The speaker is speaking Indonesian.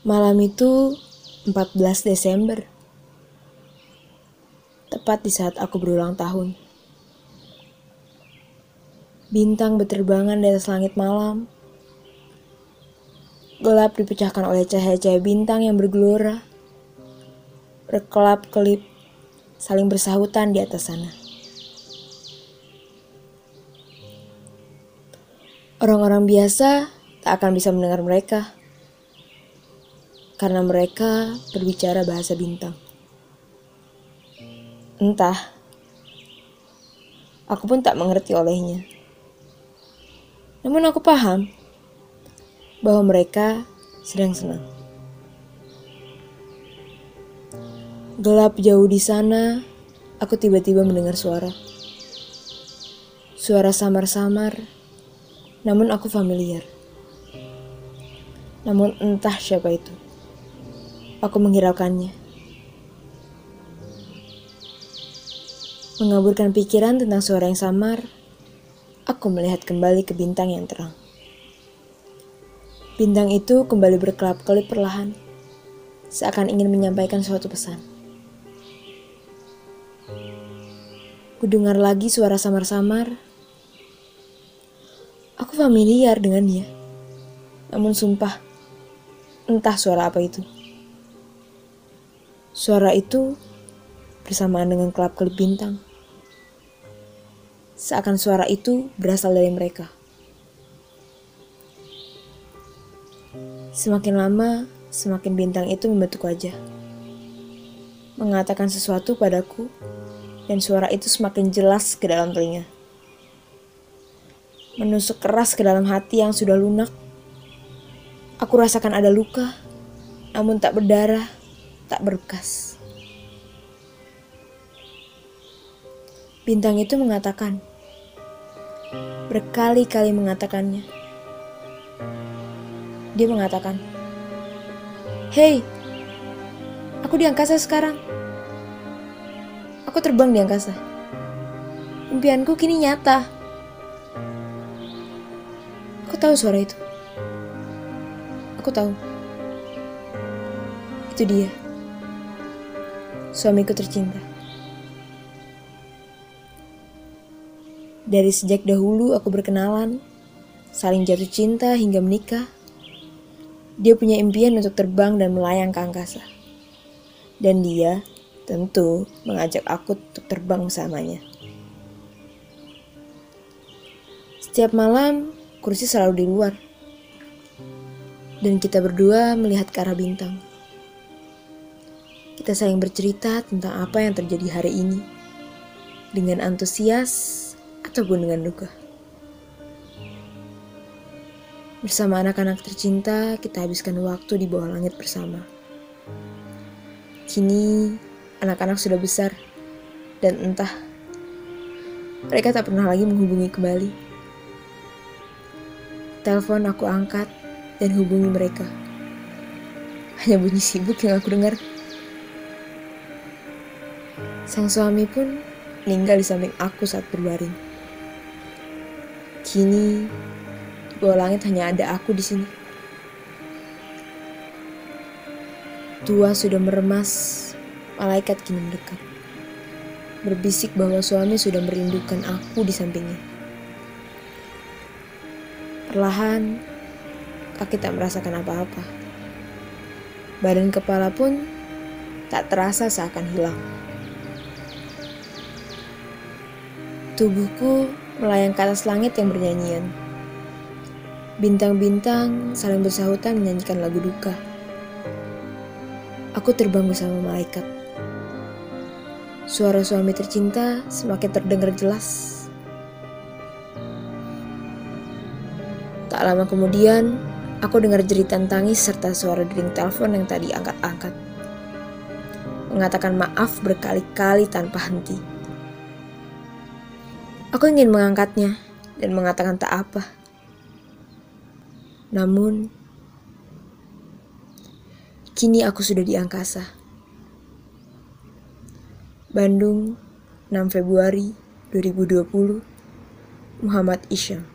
Malam itu 14 Desember. Tepat di saat aku berulang tahun. Bintang berterbangan di atas langit malam. Gelap dipecahkan oleh cahaya-cahaya bintang yang bergelora. Berkelap-kelip, saling bersahutan di atas sana. Orang-orang biasa tak akan bisa mendengar mereka karena mereka berbicara bahasa bintang. Entah, aku pun tak mengerti olehnya. Namun aku paham bahwa mereka sedang senang. Gelap jauh di sana, aku tiba-tiba mendengar suara. Suara samar-samar, namun aku familiar. Namun entah siapa itu. Aku menghiraukannya. Mengaburkan pikiran tentang suara yang samar, aku melihat kembali ke bintang yang terang. Bintang itu kembali berkelap-kelip perlahan, seakan ingin menyampaikan suatu pesan. Kudengar lagi suara samar-samar. Aku familiar dengannya. Namun sumpah, entah suara apa itu. Suara itu bersamaan dengan kelap-kelip bintang. Seakan suara itu berasal dari mereka. Semakin lama, semakin bintang itu membentuk wajah. Mengatakan sesuatu padaku, dan suara itu semakin jelas ke dalam telinga. Menusuk keras ke dalam hati yang sudah lunak. Aku rasakan ada luka, namun tak berdarah, tak berbekas. Bintang itu mengatakan, berkali-kali mengatakannya dia mengatakan, Hei, aku di angkasa sekarang. Aku terbang di angkasa. Impianku kini nyata. Aku tahu suara itu. Aku tahu. Itu dia. Suamiku tercinta. Dari sejak dahulu aku berkenalan, saling jatuh cinta hingga menikah. Dia punya impian untuk terbang dan melayang ke angkasa. Dan dia tentu mengajak aku untuk terbang bersamanya. Setiap malam, kursi selalu di luar. Dan kita berdua melihat ke arah bintang. Kita saling bercerita tentang apa yang terjadi hari ini. Dengan antusias ataupun dengan duka. Bersama anak-anak tercinta, kita habiskan waktu di bawah langit bersama. Kini, anak-anak sudah besar, dan entah, mereka tak pernah lagi menghubungi kembali. Telepon aku angkat dan hubungi mereka. Hanya bunyi sibuk yang aku dengar. Sang suami pun meninggal di samping aku saat berbaring. Kini, bawah langit hanya ada aku di sini. Tua sudah meremas, malaikat kini mendekat. Berbisik bahwa suami sudah merindukan aku di sampingnya. Perlahan, kaki tak merasakan apa-apa. Badan kepala pun tak terasa seakan hilang. Tubuhku melayang ke atas langit yang bernyanyian. Bintang-bintang saling bersahutan menyanyikan lagu duka. Aku terbang bersama malaikat. Suara suami tercinta semakin terdengar jelas. Tak lama kemudian, aku dengar jeritan tangis serta suara dering telepon yang tadi angkat-angkat. Mengatakan maaf berkali-kali tanpa henti. Aku ingin mengangkatnya dan mengatakan tak apa. Namun, kini aku sudah di angkasa. Bandung, 6 Februari 2020, Muhammad Isyam.